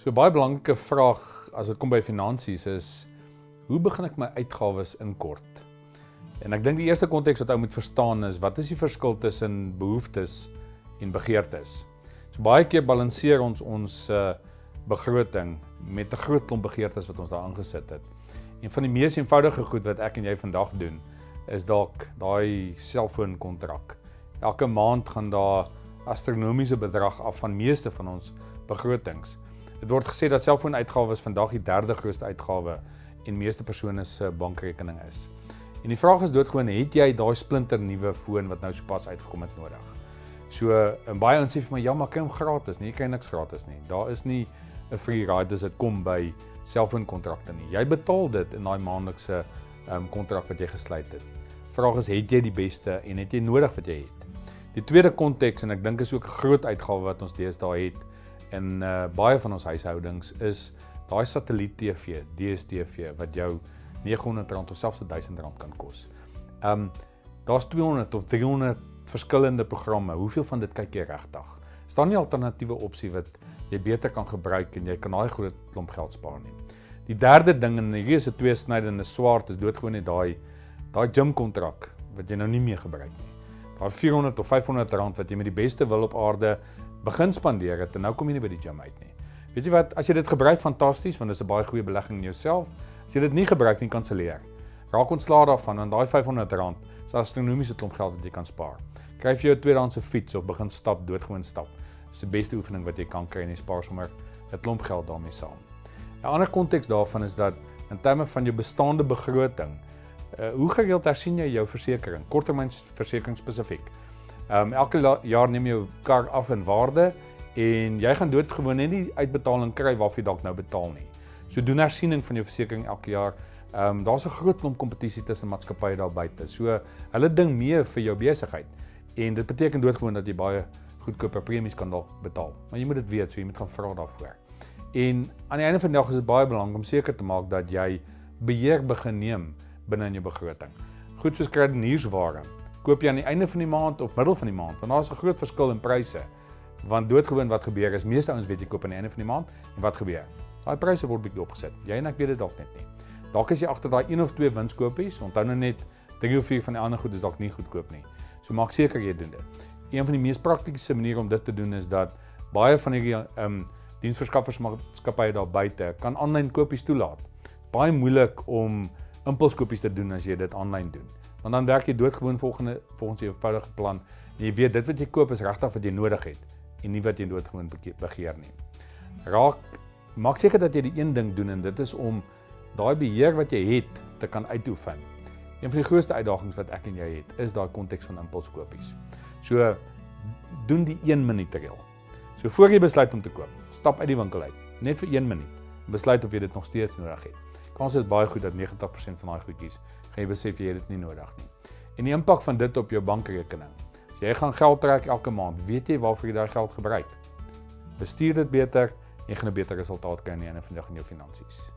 So baie belangrike vraag as dit kom by finansies is hoe begin ek my uitgawes inkort? En ek dink die eerste konteks wat ou moet verstaan is wat is die verskil tussen behoeftes en begeertes? So baie keer balanseer ons ons uh, begroting met 'n groot klomp begeertes wat ons daar aangesit het. Een van die mees eenvoudige goed wat ek en jy vandag doen is dalk daai selfoonkontrak. Elke maand gaan daar astronomiese bedrag af van meeste van ons begrotings. Dit word gesê dat selfoonuitgawes vandag die derde grootste uitgawe en meeste persone se bankrekening is. En die vraag is doodgewoon, het jy daai splinter nuwe foon wat nou sopas uitgekom het nodig? So en baie ons sê vir my ja, maar kry hom gratis, nee, jy kry niks gratis nie. Daar is nie 'n free ride as dit kom by selfoonkontrakte nie. Jy betaal dit in daai maandelikse ehm um, kontrak wat jy gesluit het. Vraag is, het jy die beste en het jy nodig wat jy het? Die tweede konteks en ek dink is ook 'n groot uitgawe wat ons deesdae het, in uh, baie van ons huishoudings is daai satelliet TV, DStv wat jou R900 of selfs R1000 kan kos. Um daar's 200 of 300 verskillende programme. Hoeveel van dit kyk jy regtig? Is daar nie alternatiewe opsie wat jy beter kan gebruik en jy kan daai groot klomp geld spaar nie? Die derde ding en hierdie is 'n twee snydende swaard is doodgewoon net daai daai gym kontrak wat jy nou nie meer gebruik nie. Daai 400 of 500 rand wat jy met die beste wil op aarde begin spandeer het en nou kom jy nie by die gym uit nie. Weet jy wat, as jy dit gebruik fantasties want dit is 'n baie goeie belegging in jouself. As jy dit nie gebruik nie, kanselleer. Raak ontslae daarvan en daai R500 is 'n astronomiese klomp geld wat jy kan spaar. Kry vir jou 'n tweedehandse fiets of begin stap, doodgewoon stap. Dis die beste oefening wat jy kan kry en jy spaar sommer 'n klomp geld daarmee saam. 'n Ander konteks daarvan is dat in terme van jou bestaande begroting, uh, hoe gereeld hersien jy jou versekerings, korttermynversekering spesifiek? Ehm um, elke jaar neem jou kar af in waarde en jy gaan doodgewoon net nie uitbetaling kry waarvoor jy dalk nou betaal nie. So doen hersiening van jou versekerings elke jaar. Ehm um, daar's 'n groot klomp kompetisie tussen maatskappye daar buite. So hulle ding mee vir jou besigheid. En dit beteken doodgewoon dat jy baie goedkoper premies kan dalk betaal. Maar jy moet dit weet, so jy moet gaan vra daarvoor. En aan die einde van die dag is dit baie belangrik om seker te maak dat jy beheer begin neem binne in jou begroting. Goed soos kredietnuursware koop jy aan die einde van die maand of middel van die maand want daar's 'n groot verskil in pryse. Want doodgewoon wat gebeur is meeste ouens weet jy koop aan die einde van die maand en wat gebeur? Daai pryse word bietjie opgesit. Jy en ek weet dit dalk net nie. Dalk is jy agter daai een of twee winskoopies, onthou nou net drie of vier van die ander goed is dalk nie goedkoop nie. So maak seker jy doen dit. Een van die mees praktiese maniere om dit te doen is dat baie van hierdie ehm um, diensverskaffersmaatskappye daar buite kan aanlyn kopies toelaat. Baie moeilik om impulskopies te doen as jy dit aanlyn doen. Want dan werk jy doodgewoon volgende volgens jou eenvoudige plan. Jy weet dit wat jy koop is regtig wat jy nodig het en nie wat jy doodgewoon begeer nie. Raak maak seker dat jy die een ding doen en dit is om daai beheer wat jy het te kan uitoefen. Een van die grootste uitdagings wat ek en jy het, is daai konteks van impulskopies. So doen die 1 minuut reël. So voor jy besluit om te koop, stap uit die winkel uit, net vir 1 minuut. Besluit of jy dit nog steeds nodig het. Kans is baie goed dat 90% van daai goedjies gaan jy besef jy het dit nie nodig nie. En die impak van dit op jou bankrekening. As jy gaan geld trek elke maand, weet jy waarvoor jy daai geld gebruik. Bestuur dit beter en jy gaan 'n beter resultaat kry aan die einde van die dag in jou finansies.